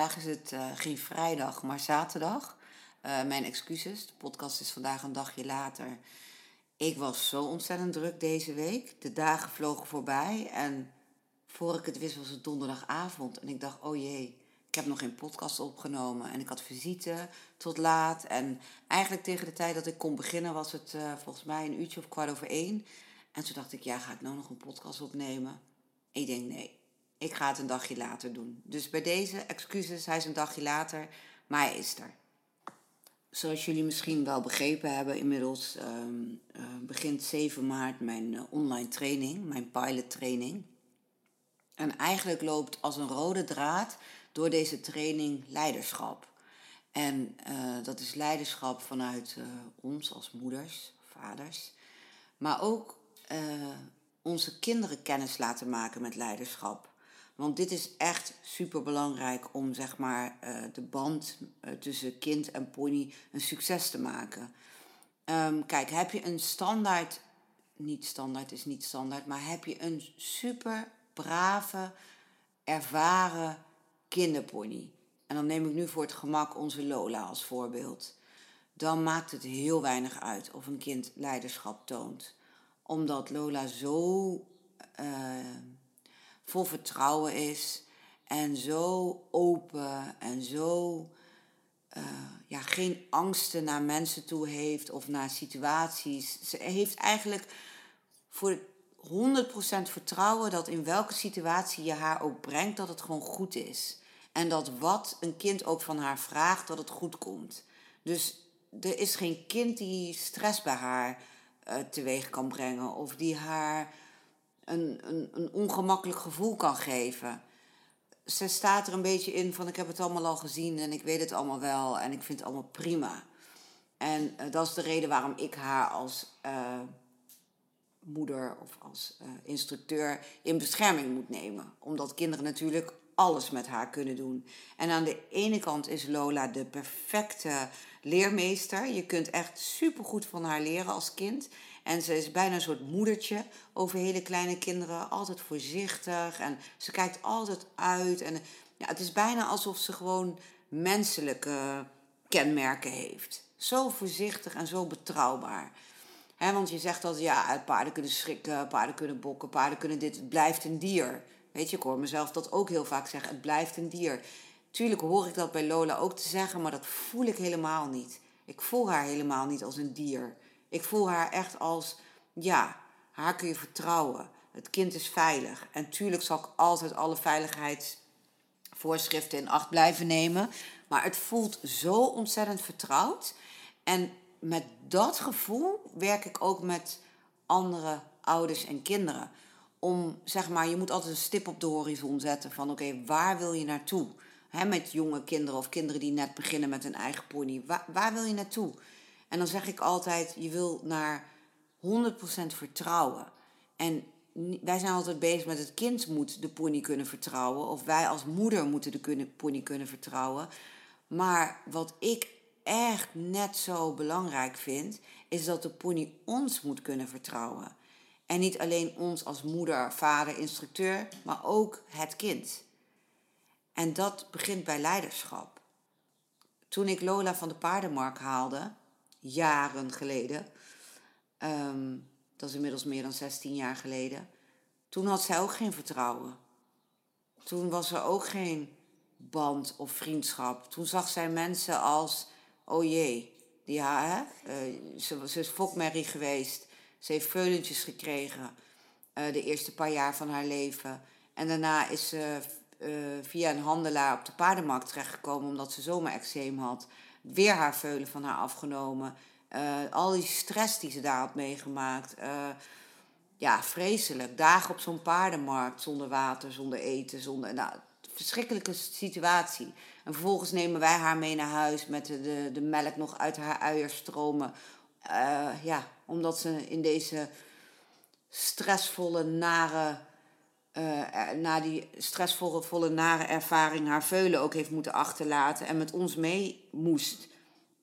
Vandaag is het uh, geen vrijdag, maar zaterdag. Uh, mijn excuses, de podcast is vandaag een dagje later. Ik was zo ontzettend druk deze week. De dagen vlogen voorbij en voor ik het wist was het donderdagavond. En ik dacht, oh jee, ik heb nog geen podcast opgenomen. En ik had visite tot laat. En eigenlijk tegen de tijd dat ik kon beginnen was het uh, volgens mij een uurtje of kwart over één. En toen dacht ik, ja, ga ik nou nog een podcast opnemen? Ik denk, nee, ik ga het een dagje later doen. Dus bij deze excuses, hij is een dagje later, maar hij is er. Zoals jullie misschien wel begrepen hebben, inmiddels ehm, eh, begint 7 maart mijn uh, online training, mijn pilot training. En eigenlijk loopt als een rode draad door deze training leiderschap. En uh, dat is leiderschap vanuit ons als moeders, vaders, maar ook onze kinderen kennis laten maken met leiderschap. Want dit is echt super belangrijk om zeg maar, uh, de band uh, tussen kind en pony een succes te maken. Um, kijk, heb je een standaard, niet standaard is niet standaard, maar heb je een super brave, ervaren kinderpony. En dan neem ik nu voor het gemak onze Lola als voorbeeld. Dan maakt het heel weinig uit of een kind leiderschap toont. Omdat Lola zo. Uh, vol vertrouwen is en zo open en zo uh, ja, geen angsten naar mensen toe heeft of naar situaties. Ze heeft eigenlijk voor 100% vertrouwen dat in welke situatie je haar ook brengt, dat het gewoon goed is. En dat wat een kind ook van haar vraagt, dat het goed komt. Dus er is geen kind die stress bij haar uh, teweeg kan brengen of die haar een, een, een ongemakkelijk gevoel kan geven. Ze staat er een beetje in van ik heb het allemaal al gezien en ik weet het allemaal wel en ik vind het allemaal prima. En uh, dat is de reden waarom ik haar als uh, moeder of als uh, instructeur in bescherming moet nemen. Omdat kinderen natuurlijk alles met haar kunnen doen. En aan de ene kant is Lola de perfecte leermeester. Je kunt echt supergoed van haar leren als kind. En ze is bijna een soort moedertje over hele kleine kinderen. Altijd voorzichtig en ze kijkt altijd uit. En ja, het is bijna alsof ze gewoon menselijke kenmerken heeft. Zo voorzichtig en zo betrouwbaar. Want je zegt dat ja, paarden kunnen schrikken, paarden kunnen bokken, paarden kunnen dit. Het blijft een dier. Weet je, ik hoor mezelf dat ook heel vaak zeggen. Het blijft een dier. Tuurlijk hoor ik dat bij Lola ook te zeggen, maar dat voel ik helemaal niet. Ik voel haar helemaal niet als een dier. Ik voel haar echt als, ja, haar kun je vertrouwen. Het kind is veilig. En tuurlijk zal ik altijd alle veiligheidsvoorschriften in acht blijven nemen. Maar het voelt zo ontzettend vertrouwd. En met dat gevoel werk ik ook met andere ouders en kinderen. Om, zeg maar, je moet altijd een stip op de horizon zetten van oké, waar wil je naartoe? He, met jonge kinderen of kinderen die net beginnen met een eigen pony. Waar wil je naartoe? En dan zeg ik altijd, je wil naar 100% vertrouwen. En wij zijn altijd bezig met het kind moet de pony kunnen vertrouwen. Of wij als moeder moeten de pony kunnen vertrouwen. Maar wat ik echt net zo belangrijk vind, is dat de pony ons moet kunnen vertrouwen. En niet alleen ons als moeder, vader, instructeur, maar ook het kind. En dat begint bij leiderschap. Toen ik Lola van de paardenmarkt haalde, jaren geleden. Ehm, dat is inmiddels meer dan 16 jaar geleden. Toen had zij ook geen vertrouwen. Toen was er ook geen band of vriendschap. Toen zag zij mensen als, oh jee, die, hè, uh, ze, ze is fokmerrie geweest. Ze heeft veulentjes gekregen. de eerste paar jaar van haar leven. En daarna is ze via een handelaar op de paardenmarkt terechtgekomen omdat ze zomerexeem had. Weer haar veulen van haar afgenomen. al die stress die ze daar had meegemaakt ja, vreselijk. Dagen op zo'n paardenmarkt zonder water, zonder eten, zonder. Nou, verschrikkelijke situatie. En vervolgens nemen wij haar mee naar huis met de, de, de melk nog uit haar uier stromen. Uh, ja, omdat ze in deze stressvolle, nare. Uh, na die stressvolle, volle, nare ervaring haar veulen ook heeft moeten achterlaten. En met ons mee moest.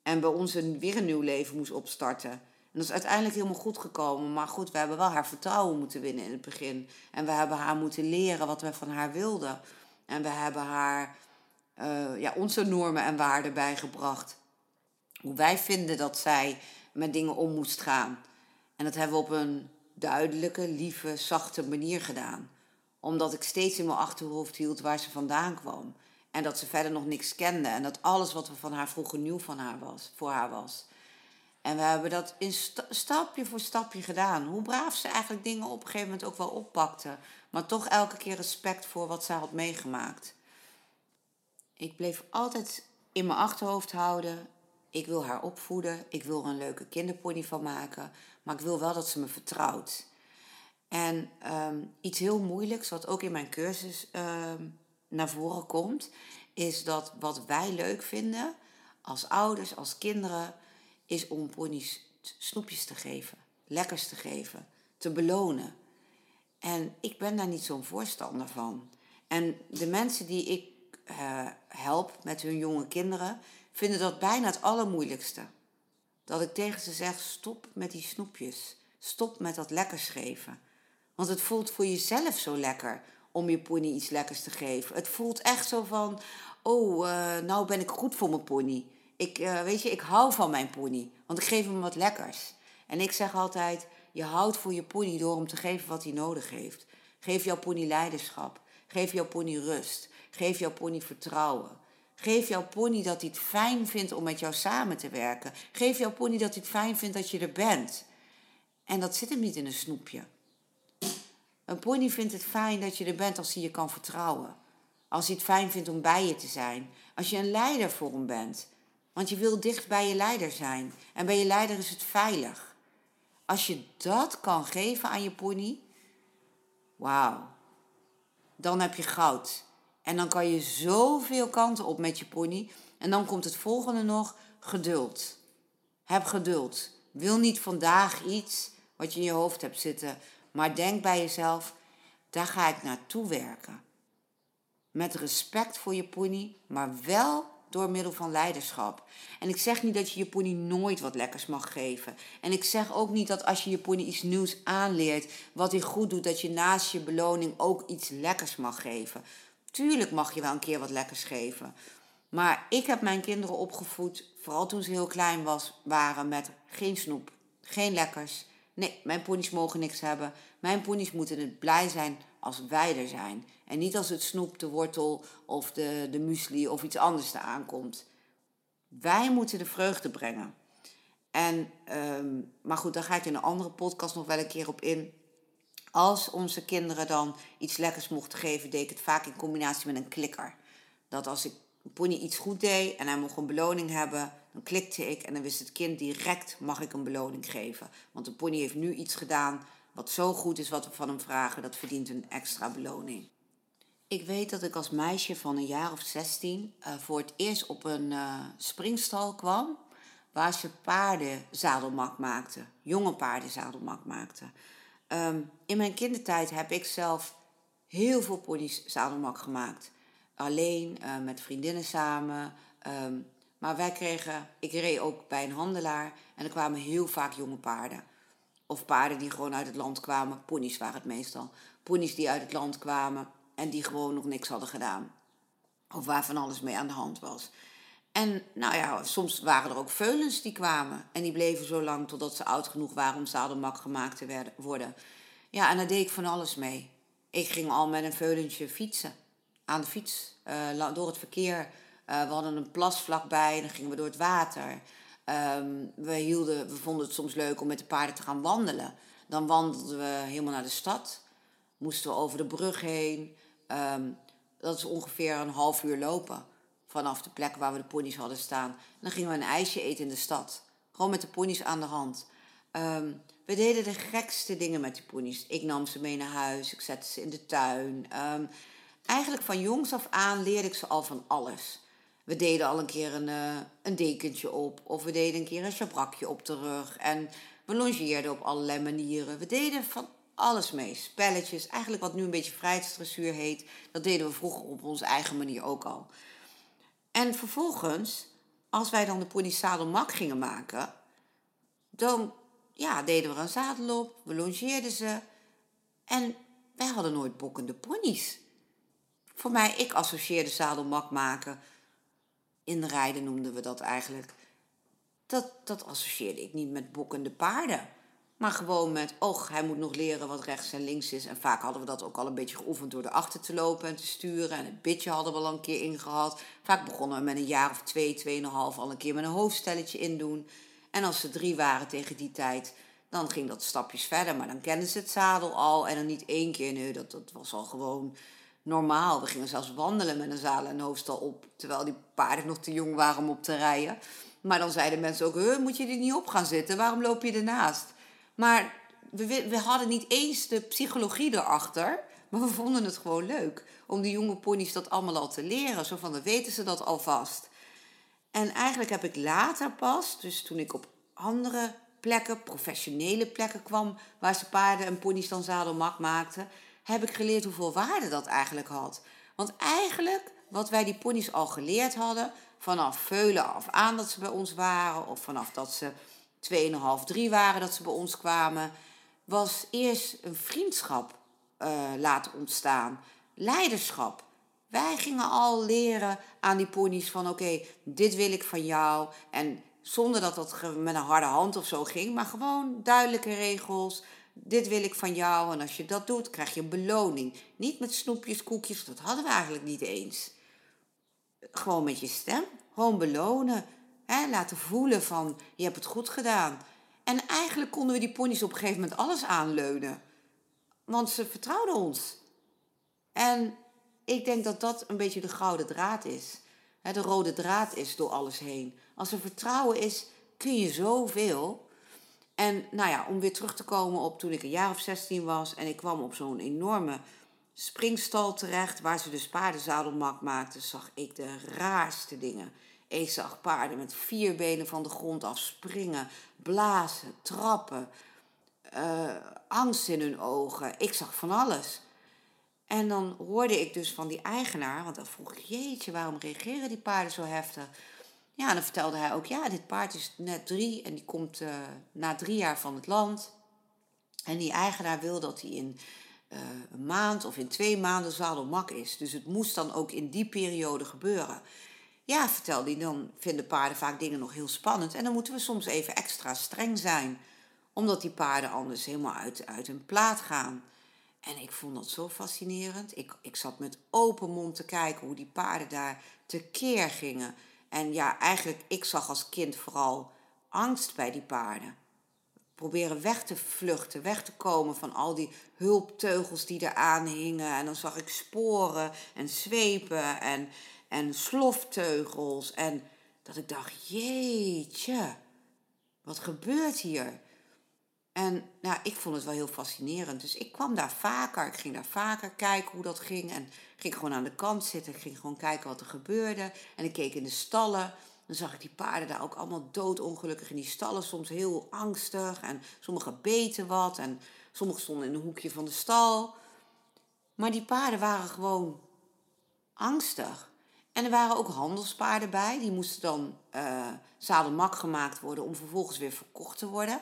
En bij ons een, weer een nieuw leven moest opstarten dat is uiteindelijk helemaal goed gekomen. Maar goed, we hebben wel haar vertrouwen moeten winnen in het begin. En we hebben haar moeten leren wat we van haar wilden. En we hebben haar uh, ja, onze normen en waarden bijgebracht. Hoe wij vinden dat zij met dingen om moest gaan. En dat hebben we op een duidelijke, lieve, zachte manier gedaan. Omdat ik steeds in mijn achterhoofd hield waar ze vandaan kwam. En dat ze verder nog niks kende. En dat alles wat we van haar vroeger nieuw van haar was, voor haar was. En we hebben dat in stapje voor stapje gedaan. Hoe braaf ze eigenlijk dingen op een gegeven moment ook wel oppakte. Maar toch elke keer respect voor wat zij had meegemaakt. Ik bleef altijd in mijn achterhoofd houden. Ik wil haar opvoeden. Ik wil er een leuke kinderpony van maken. Maar ik wil wel dat ze me vertrouwt. En ehm, iets heel moeilijks, wat ook in mijn cursus ehm, naar voren komt, is dat wat wij leuk vinden als ouders, als kinderen, is om ponies snoepjes te geven, lekkers te geven, te belonen. En ik ben daar niet zo'n voorstander van. En de mensen die ik uh, help met hun jonge kinderen, vinden dat bijna het allermoeilijkste. Dat ik tegen ze zeg: stop met die snoepjes. Stop met dat lekkers geven. Want het voelt voor jezelf zo lekker om je pony iets lekkers te geven. Het voelt echt zo van: oh, uh, nou ben ik goed voor mijn pony. Ik, uh, weet je, ik hou van mijn pony, want ik geef hem wat lekkers. En ik zeg altijd, je houdt voor je pony door hem te geven wat hij nodig heeft. Geef jouw pony leiderschap. Geef jouw pony rust. Geef jouw pony vertrouwen. Geef jouw pony dat hij het fijn vindt om met jou samen te werken. Geef jouw pony dat hij het fijn vindt dat je er bent. En dat zit hem niet in een snoepje. Een pony vindt het fijn dat je er bent als hij je kan vertrouwen. Als hij het fijn vindt om bij je te zijn. Als je een leider voor hem bent. Want je wil dicht bij je leider zijn. En bij je leider is het veilig. Als je dat kan geven aan je pony, wauw, dan heb je goud. En dan kan je zoveel kanten op met je pony. En dan komt het volgende nog, geduld. Heb geduld. Wil niet vandaag iets wat je in je hoofd hebt zitten, maar denk bij jezelf, daar ga ik naartoe werken. Met respect voor je pony, maar wel door middel van leiderschap. En ik zeg niet dat je je pony nooit wat lekkers mag geven. En ik zeg ook niet dat als je je pony iets nieuws aanleert, wat hij goed doet, dat je naast je beloning ook iets lekkers mag geven. Tuurlijk mag je wel een keer wat lekkers geven. Maar ik heb mijn kinderen opgevoed, vooral toen ze heel klein was, waren met geen snoep, geen lekkers. Nee, mijn ponies mogen niks hebben. Mijn ponies moeten het blij zijn als wij er zijn. En niet als het snoep, de wortel of de, de muesli of iets anders er aankomt. Wij moeten de vreugde brengen. En, ehm, maar goed, daar ga ik in een andere podcast nog wel een keer op in. Als onze kinderen dan iets lekkers mochten geven, deed ik het vaak in combinatie met een klikker. Dat als ik pony iets goed deed en hij mocht een beloning hebben, dan klikte ik en dan wist het kind direct mag ik een beloning geven. Want de pony heeft nu iets gedaan wat zo goed is wat we van hem vragen, dat verdient een extra beloning. Ik weet dat ik als meisje van een jaar of 16 uh, eh, voor het eerst op een uh, springstal kwam. Waar ze paarden zadelmak maakten. Jonge paarden zadelmak maakten. Um, in mijn kindertijd heb ik zelf heel veel pony's zadelmak gemaakt. Alleen, uh, met vriendinnen samen. Um, maar wij kregen, ik reed ook bij een handelaar en er kwamen heel vaak jonge paarden. Of paarden die gewoon uit het land kwamen. Ponies waren het meestal. Ponies die uit het land kwamen en die gewoon nog niks hadden gedaan. Of waar van alles mee aan de hand was. En nou ja, soms waren er ook veulens die kwamen. En die bleven zo lang totdat ze oud genoeg waren om zadelmak gemaakt te worden. Ja, en daar deed ik van alles mee. Ik ging al met een veulentje fietsen. Aan de fiets, uh, door het verkeer. Uh, we hadden een plas vlakbij, dan gingen we door het water. Um, we, hielden, we vonden het soms leuk om met de paarden te gaan wandelen. Dan wandelden we helemaal naar de stad. Moesten we over de brug heen. Ehm, dat is ongeveer een half uur lopen. Vanaf de plek waar we de ponies hadden staan. En dan gingen we een ijsje eten in de stad. Gewoon met de ponies aan de hand. Ehm, we deden de gekste dingen met die ponies. Ik nam ze mee naar huis. Ik zette ze in de tuin. Ehm, eigenlijk van jongs af aan leerde ik ze al van alles. We deden al een keer een, uh, een dekentje op. Of we deden een keer een schabrakje op de rug. En we longeerden op allerlei manieren. We deden van alles mee. Spelletjes, eigenlijk wat nu een beetje vrijheidsdressuur heet. Dat deden we vroeger op onze eigen manier ook al. En vervolgens, als wij dan de pony zadelmak gingen maken... dan ja, deden we er een zadel op, we longeerden ze. En wij hadden nooit bokkende ponies. Voor mij, ik associeerde zadelmak maken. In de rijden noemden we dat eigenlijk. Dat, dat associeerde ik niet met bokkende paarden. Maar gewoon met, och, hij moet nog leren wat rechts en links is. En vaak hadden we dat ook al een beetje geoefend door erachter te lopen en te sturen. En het bitje hadden we al een keer ingehad. Vaak begonnen we met een jaar of twee, tweeënhalf al een keer met een hoofdstelletje indoen. En als ze drie waren tegen die tijd, dan ging dat stapjes verder. Maar dan kenden ze het zadel al. En dan niet één keer, nee, dat, dat was al gewoon normaal. We gingen zelfs wandelen met een zadel en hoofdstal op. Terwijl die paarden nog te jong waren om op te rijden. Maar dan zeiden mensen ook, moet je er niet op gaan zitten? Waarom loop je ernaast? Maar we, we hadden niet eens de psychologie erachter. Maar we vonden het gewoon leuk om die jonge ponies dat allemaal al te leren. Zo van, dan weten ze dat alvast. En eigenlijk heb ik later pas, dus toen ik op andere plekken, professionele plekken kwam, waar ze paarden en ponies dan zadelmak maakten, heb ik geleerd hoeveel waarde dat eigenlijk had. Want eigenlijk, wat wij die ponies al geleerd hadden, vanaf veulen af aan dat ze bij ons waren, of vanaf dat ze 2,5, 3 waren dat ze bij ons kwamen, was eerst een vriendschap uh, laten ontstaan, leiderschap. Wij gingen al leren aan die ponies van oké, dit wil ik van jou. En zonder dat dat met een harde hand of zo ging, maar gewoon duidelijke regels. Dit wil ik van jou en als je dat doet, krijg je een beloning. Niet met snoepjes, koekjes, dat hadden we eigenlijk niet eens. Gewoon met je stem, gewoon belonen. Hè? Laten voelen van, je hebt het goed gedaan. En eigenlijk konden we die ponies op een gegeven moment alles aanleunen. Want ze vertrouwden ons. En ik denk dat dat een beetje de gouden draad is. De rode draad is door alles heen. Als er vertrouwen is, kun je zoveel. En nou ja, om weer terug te komen op toen ik een jaar of 16 was en ik kwam op zo'n enorme springstal terecht waar ze dus paardenzadelmak maakten, zag ik de raarste dingen. Ik zag paarden met vier benen van de grond af springen, blazen, trappen, uh, angst in hun ogen. Ik zag van alles. En dan hoorde ik dus van die eigenaar, want dan vroeg jeetje, waarom reageren die paarden zo heftig? Ja, en dan vertelde hij ook, ja, dit paard is net drie en die komt uh, na drie jaar van het land. En die eigenaar wil dat hij in uh, een maand of in twee maanden zadelmak is. Dus het moest dan ook in die periode gebeuren. Ja, vertelde hij, dan vinden paarden vaak dingen nog heel spannend. En dan moeten we soms even extra streng zijn. Omdat die paarden anders helemaal uit, uit hun plaat gaan. En ik vond dat zo fascinerend. Ik, ik zat met open mond te kijken hoe die paarden daar tekeer gingen. En ja, eigenlijk, ik zag als kind vooral angst bij die paarden. Proberen weg te vluchten, weg te komen van al die hulpteugels die eraan hingen. En dan zag ik sporen en zwepen en, en slofteugels. En dat ik dacht, jeetje, wat gebeurt hier? En nou, ik vond het wel heel fascinerend. Dus ik kwam daar vaker. Ik ging daar vaker kijken hoe dat ging. En ging gewoon aan de kant zitten. Ging gewoon kijken wat er gebeurde. En ik keek in de stallen. Dan zag ik die paarden daar ook allemaal doodongelukkig in die stallen. Soms heel angstig. En sommigen beten wat. En sommigen stonden in een hoekje van de stal. Maar die paarden waren gewoon angstig. En er waren ook handelspaarden bij. Die moesten dan uh, zadelmak gemaakt worden om vervolgens weer verkocht te worden.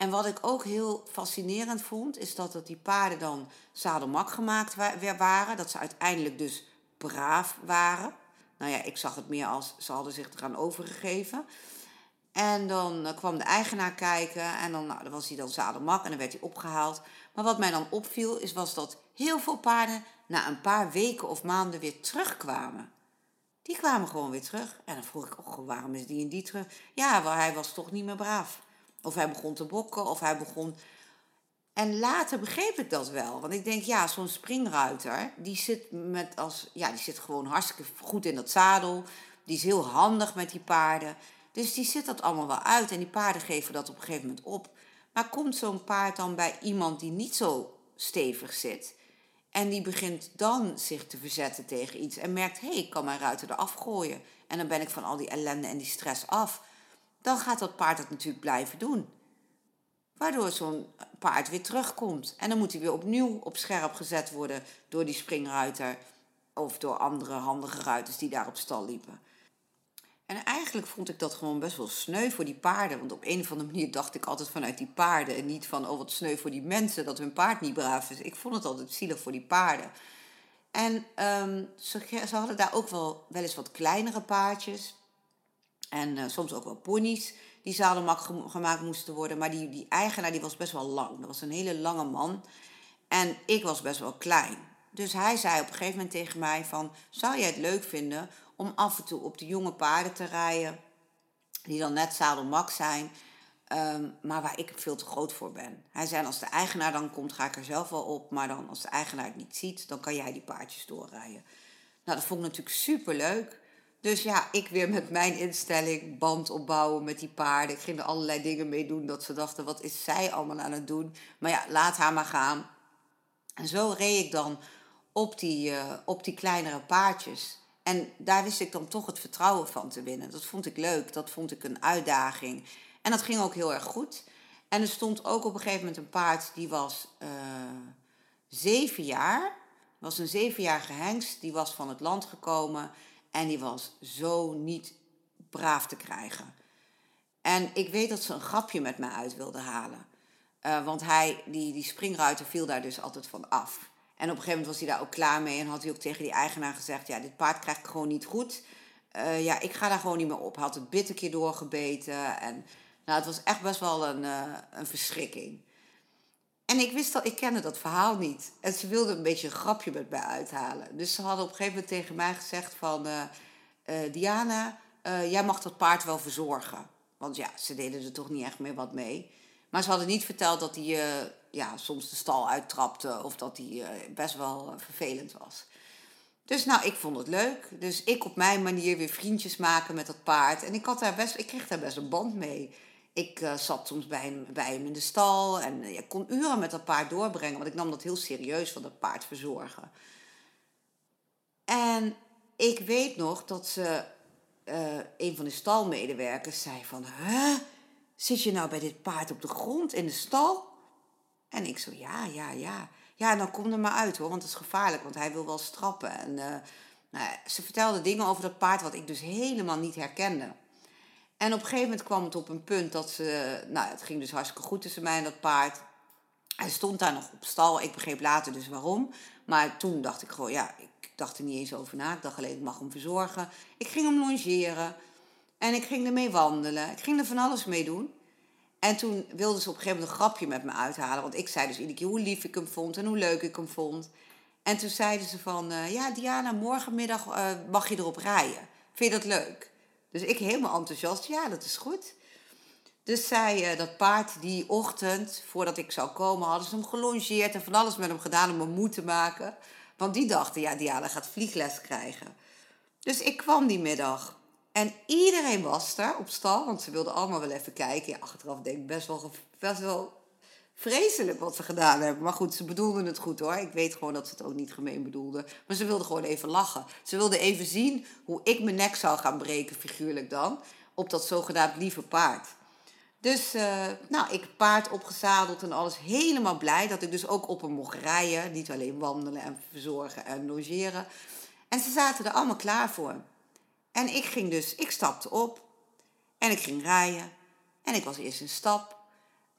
En wat ik ook heel fascinerend vond, is dat, dat die paarden dan zadelmak gemaakt waren. Dat ze uiteindelijk dus braaf waren. Nou ja, ik zag het meer als ze hadden zich eraan overgegeven. En dan eh, kwam de eigenaar kijken en dan, nou, was hij dan zadelmak en dan werd hij opgehaald. Maar wat mij dan opviel, is was dat heel veel paarden na een paar weken of maanden weer terugkwamen. Die kwamen gewoon weer terug. En dan vroeg ik, waarom is die en die terug? Ja, hij was toch niet meer braaf. Of hij begon te bokken, of hij begon. En later begreep ik dat wel. Want ik denk, ja, zo'n springruiter, die zit, met als, ja, die zit gewoon hartstikke goed in dat zadel. Die is heel handig met die paarden. Dus die zit dat allemaal wel uit. En die paarden geven dat op een gegeven moment op. Maar komt zo'n paard dan bij iemand die niet zo stevig zit... en die begint dan zich te verzetten tegen iets... en merkt, hé, hey, ik kan mijn ruiter eraf gooien... en dan ben ik van al die ellende en die stress af... dan gaat dat paard het natuurlijk blijven doen... Waardoor zo'n paard weer terugkomt. En dan moet hij weer opnieuw op scherp gezet worden door die springruiter. Of door andere handige ruiters die daar op stal liepen. En eigenlijk vond ik dat gewoon best wel sneu voor die paarden. Want op een of andere manier dacht ik altijd vanuit die paarden. En niet van, oh wat sneu voor die mensen dat hun paard niet braaf is. Ik vond het altijd zielig voor die paarden. En um, ze, ze, hadden daar ook wel, wel eens wat kleinere paardjes. En uh, soms ook wel ponies die zadelmak gemaakt moesten worden. Maar die, die eigenaar die was best wel lang. Dat was een hele lange man. En ik was best wel klein. Dus hij zei op een gegeven moment tegen mij van... Zou jij het leuk vinden om af en toe op de jonge paarden te rijden... die dan net zadelmak zijn... Um, maar waar ik veel te groot voor ben. Hij zei, als de eigenaar dan komt, ga ik er zelf wel op. Maar dan als de eigenaar het niet ziet, dan kan jij die paardjes doorrijden. Nou, dat vond ik natuurlijk super leuk. Dus ja, ik weer met mijn instelling band opbouwen met die paarden. Ik ging er allerlei dingen mee doen dat ze dachten, wat is zij allemaal aan het doen? Maar ja, laat haar maar gaan. En zo reed ik dan op die, uh, op die kleinere paardjes. En daar wist ik dan toch het vertrouwen van te winnen. Dat vond ik leuk, dat vond ik een uitdaging. En dat ging ook heel erg goed. En er stond ook op een gegeven moment een paard die was uh, zeven jaar. was een zevenjarige hengst, die was van het land gekomen. En die was zo niet braaf te krijgen. En ik weet dat ze een grapje met mij uit wilde halen. Uh, want hij, die, die springruiter viel daar dus altijd van af. En op een gegeven moment was hij daar ook klaar mee. En had hij ook tegen die eigenaar gezegd: Ja, dit paard krijg ik gewoon niet goed. Uh, ja, ik ga daar gewoon niet meer op. Had het bit een keer doorgebeten. En nou, het was echt best wel een, uh, een verschrikking. En ik wist dat, ik kende dat verhaal niet. En ze wilde een beetje een grapje met mij uithalen. Dus ze hadden op een gegeven moment tegen mij gezegd van... Uh, uh, Diana, uh, jij mag dat paard wel verzorgen. Want ja, ze deden er toch niet echt meer wat mee. Maar ze hadden niet verteld dat hij ja, soms de stal uittrapte... of dat hij best wel vervelend was. Dus nou, ik vond het leuk. Dus ik op mijn manier weer vriendjes maken met dat paard. En ik, had daar best, ik kreeg daar best een band mee... Ik uh, zat soms bij hem, bij hem in de stal en ik kon uren met dat paard doorbrengen, want ik nam dat heel serieus van dat paard verzorgen. En ik weet nog dat ze, uh, een van de stalmedewerkers zei van, huh, zit je nou bij dit paard op de grond in de stal? En ik zo, ja, ja, ja. Ja, dan kom er maar uit hoor, want het is gevaarlijk, want hij wil wel strappen. En nou, ze vertelde dingen over dat paard wat ik dus helemaal niet herkende. En op een gegeven moment kwam het op een punt dat ze. Nou, het ging dus hartstikke goed tussen mij en dat paard. Hij stond daar nog op stal. Ik begreep later dus waarom. Maar toen dacht ik gewoon, ja, ik dacht er niet eens over na. Ik dacht alleen, ik mag hem verzorgen. Ik ging hem longeren. En ik ging ermee wandelen. Ik ging er van alles mee doen. En toen wilden ze op een gegeven moment een grapje met me uithalen. Want ik zei dus iedere keer hoe lief ik hem vond en hoe leuk ik hem vond. En toen zeiden ze van, uh, ja Diana, morgenmiddag uh, mag je erop rijden. Vind je dat leuk? Dus ik helemaal enthousiast, ja, dat is goed. Dus zij, uh, dat paard die ochtend, voordat ik zou komen, hadden ze hem gelongeerd en van alles met hem gedaan om hem moe te maken. Want die dachten, ja, Diana gaat vliegles krijgen. Dus ik kwam die middag. En iedereen was daar op stal, want ze wilden allemaal wel even kijken. Ja, achteraf denk ik best wel, best wel vreselijk wat ze gedaan hebben. Maar goed, ze bedoelden het goed hoor. Ik weet gewoon dat ze het ook niet gemeen bedoelden. Maar ze wilden gewoon even lachen. Ze wilden even zien hoe ik mijn nek zou gaan breken, figuurlijk dan. Op dat zogenaamd lieve paard. Dus, uh, nou, ik paard opgezadeld en alles. Helemaal blij dat ik dus ook op hem mocht rijden. Niet alleen wandelen en verzorgen en logeren. En ze zaten er allemaal klaar voor. En ik ging dus, ik stapte op. En ik ging rijden. En ik was eerst in stap.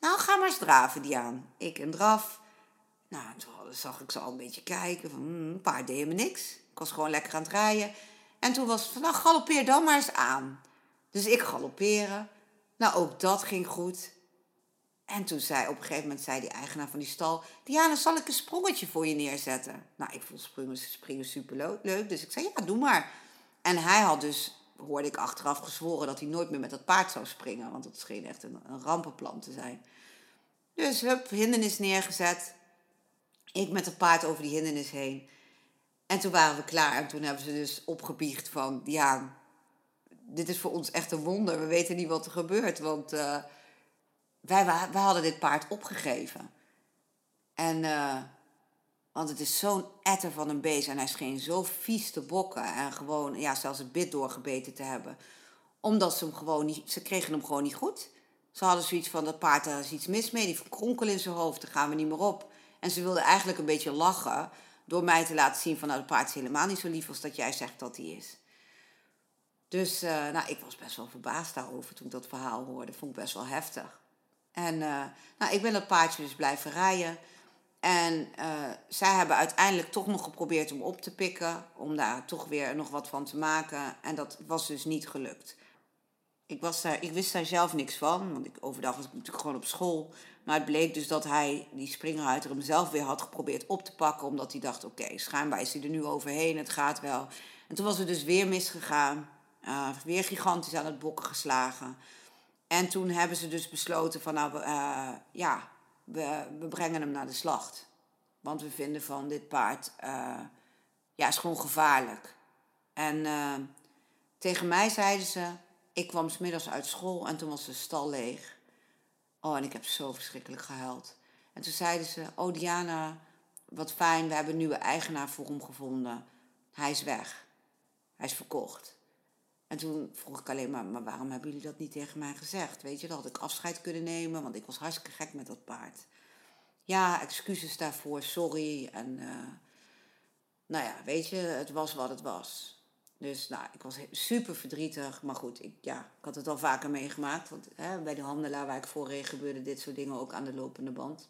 Nou, ga maar eens draven, Diaan. Ik en draf. Nou, toen zag ik ze al een beetje kijken. Van, hmm, een paar deden me niks. Ik was gewoon lekker aan het rijden. En toen was het van, nou, dan maar eens aan. Dus ik galopperen. Nou, ook dat ging goed. En toen zei op een gegeven moment zei die eigenaar van die stal... Diana, zal ik een sprongetje voor je neerzetten? Nou, ik vond springen, springen super leuk. Dus ik zei, ja, doe maar. En hij had dus, hoorde ik achteraf gezworen... dat hij nooit meer met dat paard zou springen. Want dat scheen echt een, een rampenplan te zijn. Dus hup, hindernis neergezet. Ik met het paard over die hindernis heen. En toen waren we klaar. En toen hebben ze dus opgebiecht van... Ja, dit is voor ons echt een wonder. We weten niet wat er gebeurt. Want uh, wij, wij hadden dit paard opgegeven. En... Uh, want het is zo'n etter van een beest en hij scheen zo vies te bokken en gewoon, ja, zelfs het bit doorgebeten te hebben. Omdat ze hem gewoon niet, ze kregen hem gewoon niet goed. Ze hadden zoiets van, dat paard, daar is iets mis mee, die verkronkel in zijn hoofd, daar gaan we niet meer op. En ze wilden eigenlijk een beetje lachen door mij te laten zien van, nou, het paard is helemaal niet zo lief als dat jij zegt dat hij is. Dus, uh, nou, ik was best wel verbaasd daarover toen ik dat verhaal hoorde. Vond ik best wel heftig. En, uh, nou, ik ben dat paardje dus blijven rijden. En uh, zij hebben uiteindelijk toch nog geprobeerd hem op te pikken, om daar toch weer nog wat van te maken. En dat was dus niet gelukt. Ik, was daar, ik wist daar zelf niks van, want ik, overdag was ik natuurlijk gewoon op school. Maar het bleek dus dat hij, die springruiter, hem zelf weer had geprobeerd op te pakken. Omdat hij dacht, oké, okay, schijnbaar is hij er nu overheen, het gaat wel. En toen was het dus weer misgegaan. Uh, weer gigantisch aan het bokken geslagen. En toen hebben ze dus besloten van, nou, uh, ja, we, brengen hem naar de slacht. Want we vinden van dit paard, uh, ja, is gewoon gevaarlijk. En uh, tegen mij zeiden ze, ik kwam smiddags uit school en toen was de stal leeg. Oh, en ik heb zo verschrikkelijk gehuild. En toen zeiden ze, oh Diana, wat fijn, we hebben een nieuwe eigenaar voor hem gevonden. Hij is weg. Hij is verkocht. En toen vroeg ik alleen maar, maar waarom hebben jullie dat niet tegen mij gezegd? Weet je, dan had ik afscheid kunnen nemen, want ik was hartstikke gek met dat paard. Ja, excuses daarvoor, sorry. En uh, nou ja, weet je, het was wat het was. Dus nou, ik was super verdrietig. Maar goed, ik, ja, ik had het al vaker meegemaakt. Want hè, bij de handelaar waar ik voor reed gebeurde dit soort dingen ook aan de lopende band.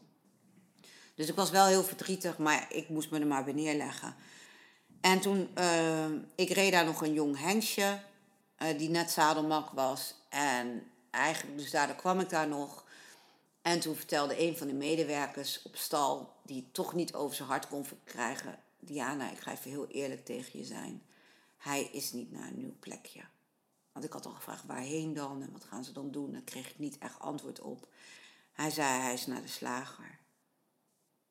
Dus ik was wel heel verdrietig, maar ik moest me er maar bij neerleggen. En toen, uh, ik reed daar nog een jong hengstje uh, die net zadelmak was. En eigenlijk, dus daardoor kwam ik daar nog. En toen vertelde een van de medewerkers op stal, die toch niet over zijn hart kon krijgen: Diana, ik ga even heel eerlijk tegen je zijn. Hij is niet naar een nieuw plekje. Want ik had al gevraagd waarheen dan en wat gaan ze dan doen. Daar kreeg ik niet echt antwoord op. Hij zei: hij is naar de slager.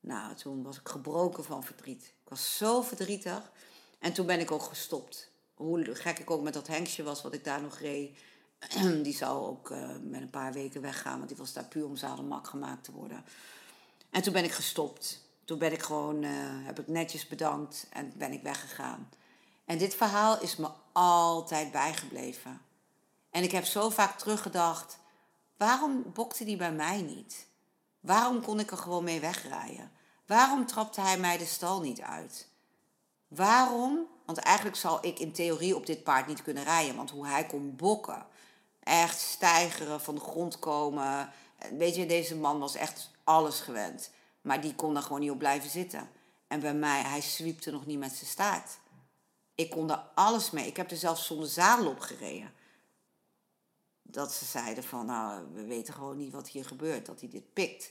Nou, toen was ik gebroken van verdriet. Ik was zo verdrietig. En toen ben ik ook gestopt hoe gek ik ook met dat hengstje was wat ik daar nog reed. Die zou ook uh, met een paar weken weggaan, want die was daar puur om zadelmak gemaakt te worden. En toen ben ik gestopt. Toen ben ik gewoon, uh, heb ik netjes bedankt en ben ik weggegaan. En dit verhaal is me altijd bijgebleven. En ik heb zo vaak teruggedacht, waarom bokte die bij mij niet? Waarom kon ik er gewoon mee wegrijden? Waarom trapte hij mij de stal niet uit? Waarom want eigenlijk zal ik in theorie op dit paard niet kunnen rijden. Want hoe hij kon bokken, echt stijgeren, van de grond komen. Weet je, deze man was echt alles gewend. Maar die kon daar gewoon niet op blijven zitten. En bij mij, hij swiepte nog niet met zijn staart. Ik kon daar alles mee. Ik heb er zelfs zonder zadel op gereden. Dat ze zeiden van, nou, we weten gewoon niet wat hier gebeurt, dat hij dit pikt.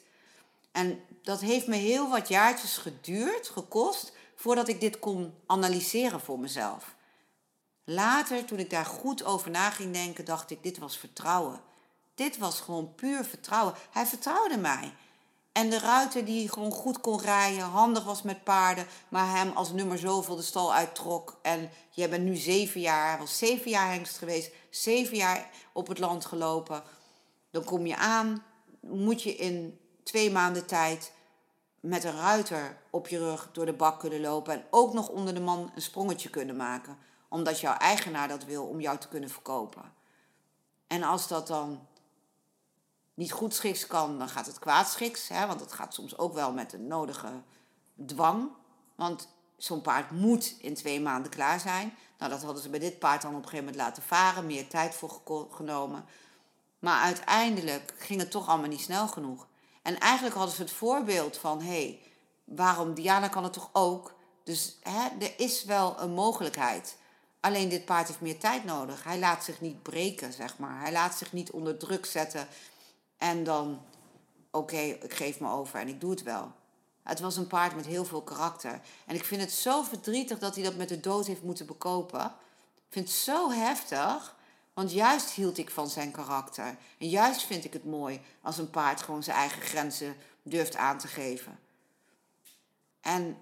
En dat heeft me heel wat jaartjes geduurd, gekost, voordat ik dit kon analyseren voor mezelf. Later, toen ik daar goed over na ging denken, dacht ik, dit was vertrouwen. Dit was gewoon puur vertrouwen. Hij vertrouwde mij. En de ruiter die gewoon goed kon rijden, handig was met paarden, maar hem als nummer zoveel de stal uittrok. En jij bent nu zeven jaar, hij was zeven jaar hengst geweest, zeven jaar op het land gelopen. Dan kom je aan, moet je in twee maanden tijd met een ruiter op je rug door de bak kunnen lopen en ook nog onder de man een sprongetje kunnen maken, omdat jouw eigenaar dat wil om jou te kunnen verkopen. En als dat dan niet goed schiks kan, dan gaat het kwaadschiks, hè, want dat gaat soms ook wel met de nodige dwang. Want zo'n paard moet in twee maanden klaar zijn. Nou, dat hadden ze bij dit paard dan op een gegeven moment laten varen, meer tijd voor genomen. Maar uiteindelijk ging het toch allemaal niet snel genoeg. En eigenlijk hadden ze het voorbeeld van, hé, hey, waarom Diana kan het toch ook? Dus hè, er is wel een mogelijkheid. Alleen dit paard heeft meer tijd nodig. Hij laat zich niet breken, zeg maar. Hij laat zich niet onder druk zetten. En dan, oké, ik geef me over en ik doe het wel. Het was een paard met heel veel karakter. En ik vind het zo verdrietig dat hij dat met de dood heeft moeten bekopen. Ik vind het zo heftig. Want juist hield ik van zijn karakter. En juist vind ik het mooi als een paard gewoon zijn eigen grenzen durft aan te geven. En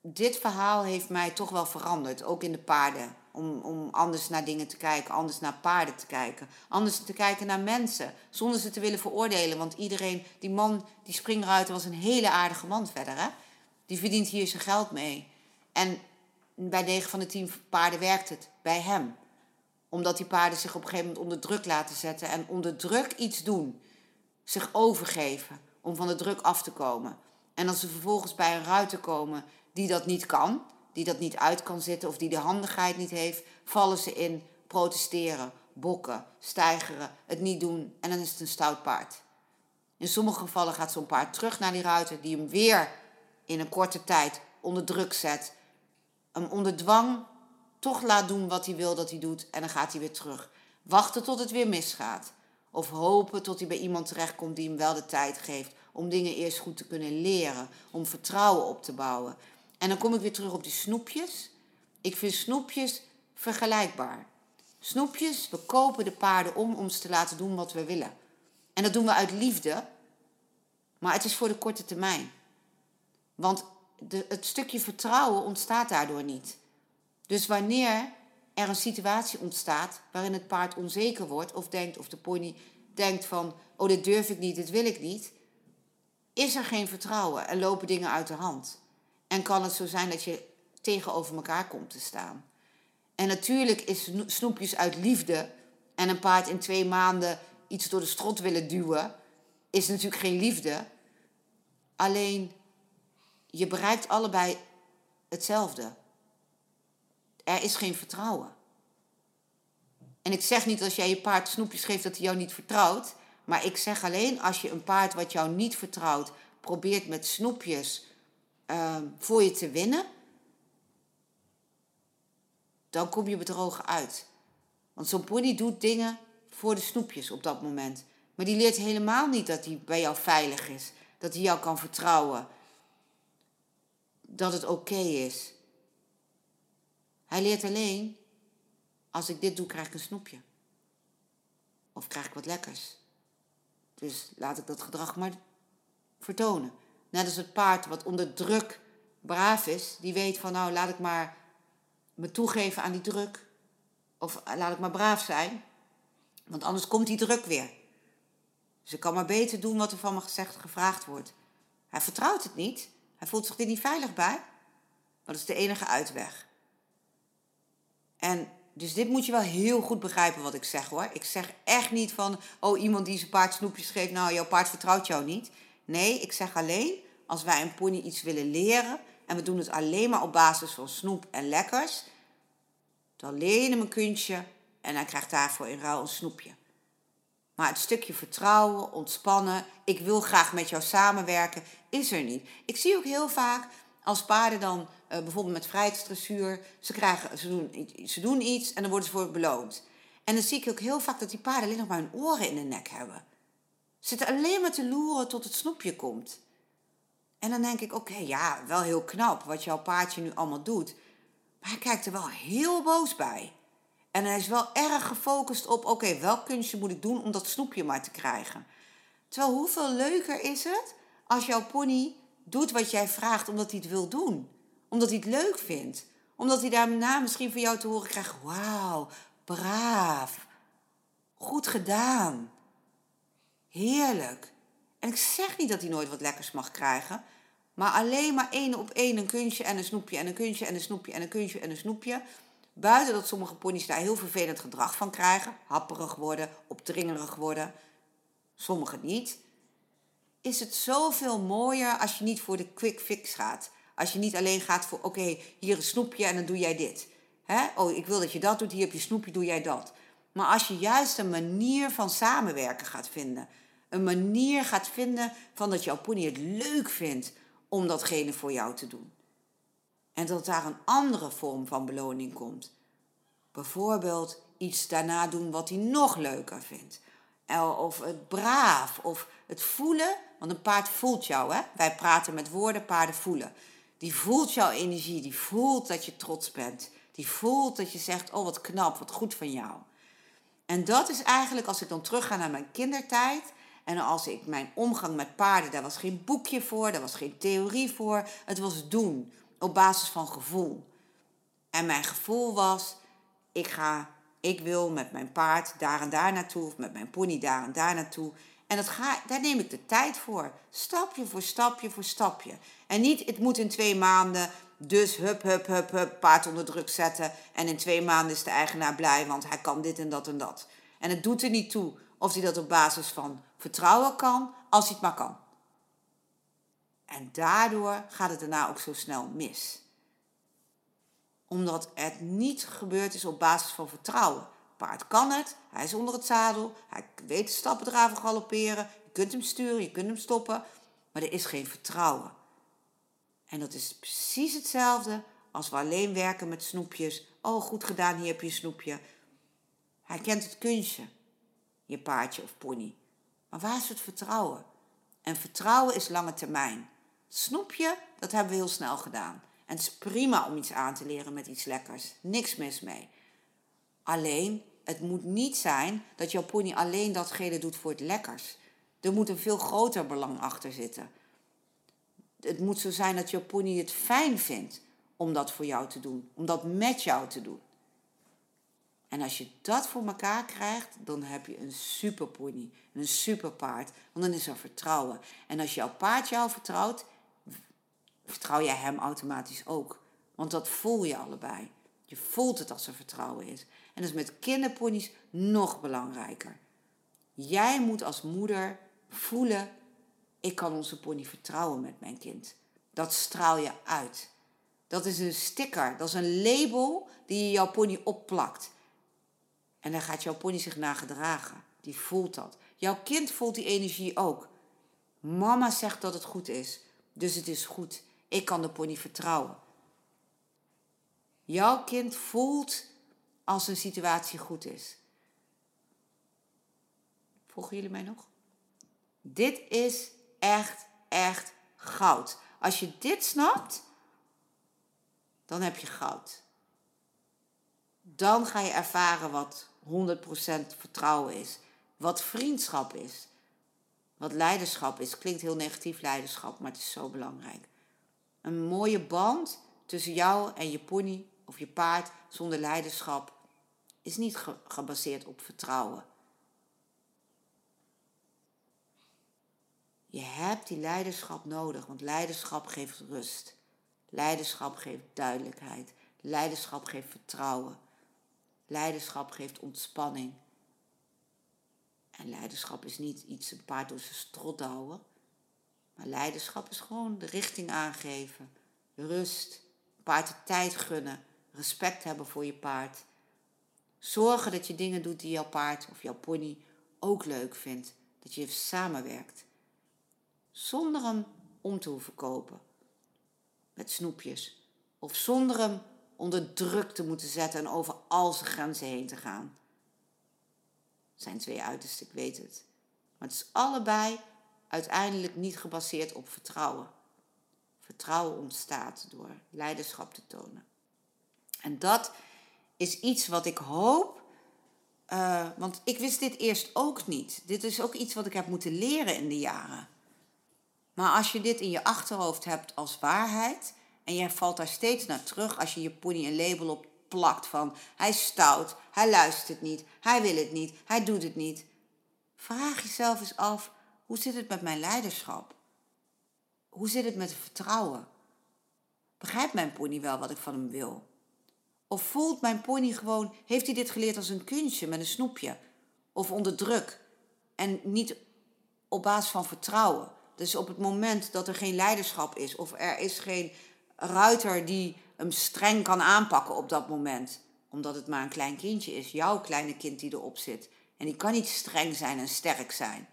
dit verhaal heeft mij toch wel veranderd, ook in de paarden. Om, om anders naar dingen te kijken, anders naar paarden te kijken. Anders te kijken naar mensen, zonder ze te willen veroordelen. Want iedereen, die man, die springruiter was een hele aardige man verder. Hè? Die verdient hier zijn geld mee. En bij 9 van de 10 paarden werkt het, bij hem. Omdat die paarden zich op een gegeven moment onder druk laten zetten en onder druk iets doen. Zich overgeven om van de druk af te komen. En als ze vervolgens bij een ruiter komen die dat niet kan, die dat niet uit kan zitten of die de handigheid niet heeft, vallen ze in protesteren, bokken, stijgeren, het niet doen en dan is het een stout paard. In sommige gevallen gaat zo'n paard terug naar die ruiter die hem weer in een korte tijd onder druk zet, hem onder dwang toch laat doen wat hij wil dat hij doet en dan gaat hij weer terug. Wachten tot het weer misgaat. Of hopen tot hij bij iemand terechtkomt die hem wel de tijd geeft om dingen eerst goed te kunnen leren, om vertrouwen op te bouwen. En dan kom ik weer terug op die snoepjes. Ik vind snoepjes vergelijkbaar. Snoepjes, we kopen de paarden om om ze te laten doen wat we willen. En dat doen we uit liefde, maar het is voor de korte termijn. Want de, het stukje vertrouwen ontstaat daardoor niet. Dus wanneer er een situatie ontstaat waarin het paard onzeker wordt of denkt, of de pony denkt van, oh dit durf ik niet, dit wil ik niet, is er geen vertrouwen en lopen dingen uit de hand. En kan het zo zijn dat je tegenover elkaar komt te staan. En natuurlijk is snoepjes uit liefde en een paard in twee maanden iets door de strot willen duwen, is natuurlijk geen liefde. Alleen je bereikt allebei hetzelfde. Er is geen vertrouwen. En ik zeg niet als jij je paard snoepjes geeft dat hij jou niet vertrouwt. Maar ik zeg alleen als je een paard wat jou niet vertrouwt probeert met snoepjes uh, voor je te winnen. Dan kom je bedrogen uit. Want zo'n pony doet dingen voor de snoepjes op dat moment. Maar die leert helemaal niet dat hij bij jou veilig is. Dat hij jou kan vertrouwen dat het oké is. Hij leert alleen, als ik dit doe, krijg ik een snoepje. Of krijg ik wat lekkers. Dus laat ik dat gedrag maar vertonen. Net als het paard wat onder druk braaf is, die weet van nou laat ik maar me toegeven aan die druk. Of laat ik maar braaf zijn, want anders komt die druk weer. Dus kan maar beter doen wat er van me gezegd gevraagd wordt. Hij vertrouwt het niet, hij voelt zich er niet veilig bij. Maar dat is de enige uitweg. En dus dit moet je wel heel goed begrijpen wat ik zeg hoor. Ik zeg echt niet van, oh iemand die zijn paard snoepjes geeft, nou jouw paard vertrouwt jou niet. Nee, ik zeg alleen, als wij een pony iets willen leren en we doen het alleen maar op basis van snoep en lekkers, dan leer je hem een kunstje en hij krijgt daarvoor in ruil een snoepje. Maar het stukje vertrouwen, ontspannen, ik wil graag met jou samenwerken, is er niet. Ik zie ook heel vaak als paarden dan, uh, bijvoorbeeld met vrijheidsdressuur, ze, krijgen, ze, doen, ze doen iets en dan worden ze voor beloond. En dan zie ik ook heel vaak dat die paarden alleen nog maar hun oren in de nek hebben. Ze zitten alleen maar te loeren tot het snoepje komt. En dan denk ik, oké, ja, wel heel knap wat jouw paardje nu allemaal doet. Maar hij kijkt er wel heel boos bij. En hij is wel erg gefocust op, oké, welk kunstje moet ik doen om dat snoepje maar te krijgen. Terwijl hoeveel leuker is het als jouw pony doet wat jij vraagt omdat hij het wil doen. Omdat hij het leuk vindt. Omdat hij daarna misschien van jou te horen krijgt, wauw, braaf, goed gedaan, heerlijk. En ik zeg niet dat hij nooit wat lekkers mag krijgen, maar alleen maar één op één een kunstje en een snoepje en een kunstje en een snoepje en een kunstje en een snoepje Buiten dat sommige ponies daar heel vervelend gedrag van krijgen, happerig worden, opdringerig worden, sommige niet, is het zoveel mooier als je niet voor de quick fix gaat. Als je niet alleen gaat voor, oké, hier een snoepje en dan doe jij dit. Oh, ik wil dat je dat doet, hier heb je snoepje, doe jij dat. Maar als je juist een manier van samenwerken gaat vinden. Een manier gaat vinden van dat jouw pony het leuk vindt om datgene voor jou te doen. En dat daar een andere vorm van beloning komt. Bijvoorbeeld iets daarna doen wat hij nog leuker vindt. Of het braaf, of het voelen. Want een paard voelt jou, hè? Wij praten met woorden, paarden voelen. Die voelt jouw energie, die voelt dat je trots bent. Die voelt dat je zegt, oh wat knap, wat goed van jou. En dat is eigenlijk, als ik dan terugga naar mijn kindertijd. En als ik mijn omgang met paarden, daar was geen boekje voor, daar was geen theorie voor. Het was doen op basis van gevoel. En mijn gevoel was, ik ga, ik wil met mijn paard daar en daar naartoe, of met mijn pony daar en daar naartoe. En dat ga, daar neem ik de tijd voor. Stapje voor stapje voor stapje. En niet, het moet in twee maanden, dus hup, hup, hup, hup, paard onder druk zetten. En in twee maanden is de eigenaar blij, want hij kan dit en dat en dat. En het doet er niet toe of hij dat op basis van vertrouwen kan, als hij het maar kan. En daardoor gaat het daarna ook zo snel mis. Omdat het niet gebeurd is op basis van vertrouwen. Paard kan het, hij is onder het zadel, hij weet de stappen draven galopperen. Je kunt hem sturen, je kunt hem stoppen, maar er is geen vertrouwen. En dat is precies hetzelfde als we alleen werken met snoepjes. Oh, goed gedaan, hier heb je een snoepje. Hij kent het kunstje, je paardje of pony. Maar waar is het vertrouwen? En vertrouwen is lange termijn. Snoepje, dat hebben we heel snel gedaan. En het is prima om iets aan te leren met iets lekkers. Niks mis mee. Alleen, het moet niet zijn dat jouw pony alleen datgene doet voor het lekkers. Er moet een veel groter belang achter zitten. Het moet zo zijn dat jouw pony het fijn vindt om dat voor jou te doen, om dat met jou te doen. En als je dat voor elkaar krijgt, dan heb je een super pony, een super paard, want dan is er vertrouwen. En als jouw paard jou vertrouwt, vertrouw jij hem automatisch ook. Want dat voel je allebei. Je voelt het als er vertrouwen is. En dat is met kinderponies nog belangrijker. Jij moet als moeder voelen, ik kan onze pony vertrouwen met mijn kind. Dat straal je uit. Dat is een sticker, dat is een label die je jouw pony opplakt. En dan gaat jouw pony zich naar gedragen. Die voelt dat. Jouw kind voelt die energie ook. Mama zegt dat het goed is, dus het is goed. Ik kan de pony vertrouwen. Jouw kind voelt als een situatie goed is. Volgen jullie mij nog? Dit is echt, echt goud. Als je dit snapt, dan heb je goud. Dan ga je ervaren wat 100% vertrouwen is. Wat vriendschap is. Wat leiderschap is. Klinkt heel negatief leiderschap, maar het is zo belangrijk. Een mooie band tussen jou en je pony of je paard zonder leiderschap is niet gebaseerd op vertrouwen. Je hebt die leiderschap nodig, want leiderschap geeft rust. Leiderschap geeft duidelijkheid. Leiderschap geeft vertrouwen. Leiderschap geeft ontspanning. En leiderschap is niet iets een paard door zijn strot houden. Maar leiderschap is gewoon de richting aangeven. Rust. Paard de tijd gunnen. Respect hebben voor je paard. Zorgen dat je dingen doet die jouw paard of jouw pony ook leuk vindt. Dat je samenwerkt. Zonder hem om te hoeven kopen. Met snoepjes. Of zonder hem onder druk te moeten zetten en over al zijn grenzen heen te gaan. Het zijn twee uitersten, ik weet het. Maar het is allebei uiteindelijk niet gebaseerd op vertrouwen. Vertrouwen ontstaat door leiderschap te tonen. En dat is iets wat ik hoop, uh, want ik wist dit eerst ook niet. Dit is ook iets wat ik heb moeten leren in de jaren. Maar als je dit in je achterhoofd hebt als waarheid, en je valt daar steeds naar terug als je je pony een label op plakt van hij stout, hij luistert niet, hij wil het niet, hij doet het niet. Vraag jezelf eens af, hoe zit het met mijn leiderschap? Hoe zit het met vertrouwen? Begrijpt mijn pony wel wat ik van hem wil? Of voelt mijn pony gewoon, heeft hij dit geleerd als een kunstje met een snoepje? Of onder druk? En niet op basis van vertrouwen. Dus op het moment dat er geen leiderschap is of er is geen ruiter die hem streng kan aanpakken op dat moment. Omdat het maar een klein kindje is, jouw kleine kind die erop zit. En die kan niet streng zijn en sterk zijn.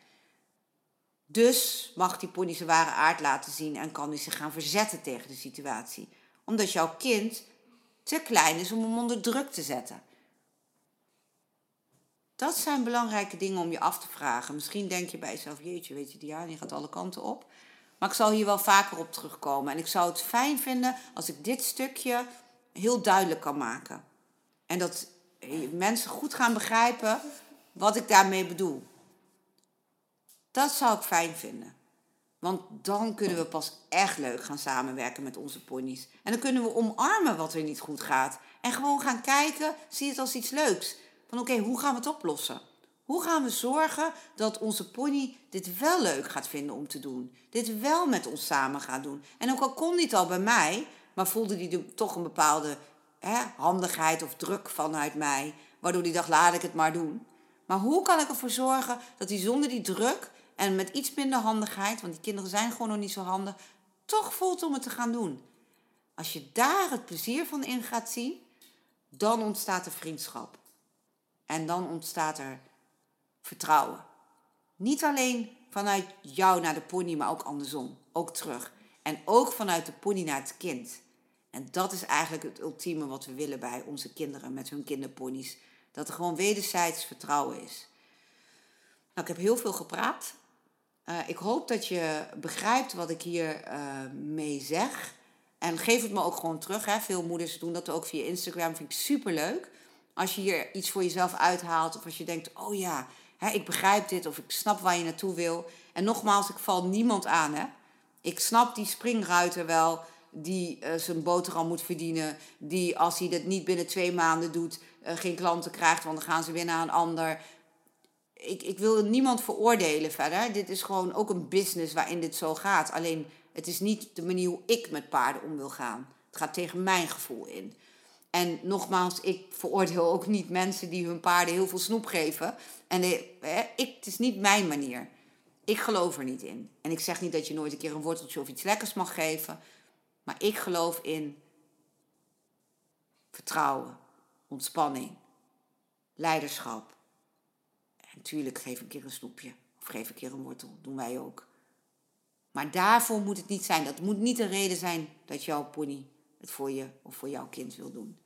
Dus mag die pony zijn ware aard laten zien en kan hij zich gaan verzetten tegen de situatie. Omdat jouw kind te klein is om hem onder druk te zetten. Dat zijn belangrijke dingen om je af te vragen. Misschien denk je bij jezelf, jeetje, weet je, die gaat alle kanten op. Maar ik zal hier wel vaker op terugkomen. En ik zou het fijn vinden als ik dit stukje heel duidelijk kan maken. En dat mensen goed gaan begrijpen wat ik daarmee bedoel. Dat zou ik fijn vinden. Want dan kunnen we pas echt leuk gaan samenwerken met onze ponies. En dan kunnen we omarmen wat er niet goed gaat. En gewoon gaan kijken, zie het als iets leuks. Van oké, hoe gaan we het oplossen? Hoe gaan we zorgen dat onze pony dit wel leuk gaat vinden om te doen? Dit wel met ons samen gaat doen. En ook al kon niet al bij mij, maar voelde hij toch een bepaalde hè, handigheid of druk vanuit mij. Waardoor hij dacht, laat ik het maar doen. Maar hoe kan ik ervoor zorgen dat hij zonder die druk en met iets minder handigheid, want die kinderen zijn gewoon nog niet zo handig, toch voelt om het te gaan doen? Als je daar het plezier van in gaat zien, dan ontstaat er vriendschap. En dan ontstaat er vertrouwen. Niet alleen vanuit jou naar de pony, maar ook andersom. Ook terug. En ook vanuit de pony naar het kind. En dat is eigenlijk het ultieme wat we willen bij onze kinderen met hun kinderponies. Dat er gewoon wederzijds vertrouwen is. Nou, ik heb heel veel gepraat. Uh, ik hoop dat je begrijpt wat ik hier uh, mee zeg. En geef het me ook gewoon terug. Hè. Veel moeders doen dat ook via Instagram. Vind ik super leuk. Als je hier iets voor jezelf uithaalt. Of als je denkt, oh ja, hè, ik begrijp dit. Of ik snap waar je naartoe wil. En nogmaals, ik val niemand aan. Hè. Ik snap die springruiter wel. Die uh, zijn boterham moet verdienen. Die als hij dat niet binnen twee maanden doet. geen klanten krijgt. Want dan gaan ze weer naar een ander ik, ik wil niemand veroordelen verder. Dit is gewoon ook een business waarin dit zo gaat. Alleen het is niet de manier hoe ik met paarden om wil gaan. Het gaat tegen mijn gevoel in. En nogmaals, ik veroordeel ook niet mensen die hun paarden heel veel snoep geven. En hè, ik, het is niet mijn manier. Ik geloof er niet in. En ik zeg niet dat je nooit een keer een worteltje of iets lekkers mag geven. Maar ik geloof in vertrouwen, ontspanning, leiderschap. En tuurlijk geef een keer een snoepje of geef een keer een wortel. doen wij ook. Maar daarvoor moet het niet zijn. Dat moet niet de reden zijn dat jouw pony het voor je of voor jouw kind wil doen.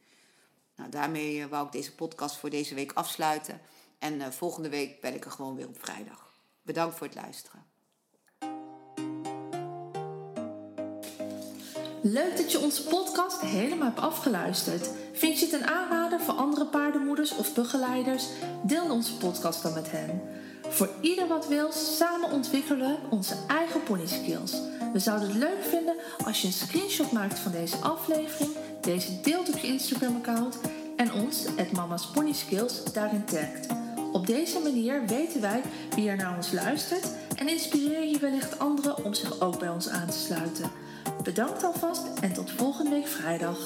Nou, daarmee uh, wou ik deze podcast voor deze week afsluiten. En uh, volgende week ben ik er gewoon weer op vrijdag. Bedankt voor het luisteren. Leuk dat je onze podcast helemaal hebt afgeluisterd. Vind je het een aanrader voor andere paardenmoeders of begeleiders? Deel onze podcast dan met hen. Voor ieder wat wil, samen ontwikkelen onze eigen pony skills. We zouden het leuk vinden als je een screenshot maakt van deze aflevering, deze deelt op je Instagram-account en ons, het Mama's Pony Skills, daarin tagt. Op deze manier weten wij wie er naar ons luistert en inspireer je wellicht anderen om zich ook bij ons aan te sluiten. Bedankt alvast en tot volgende week vrijdag.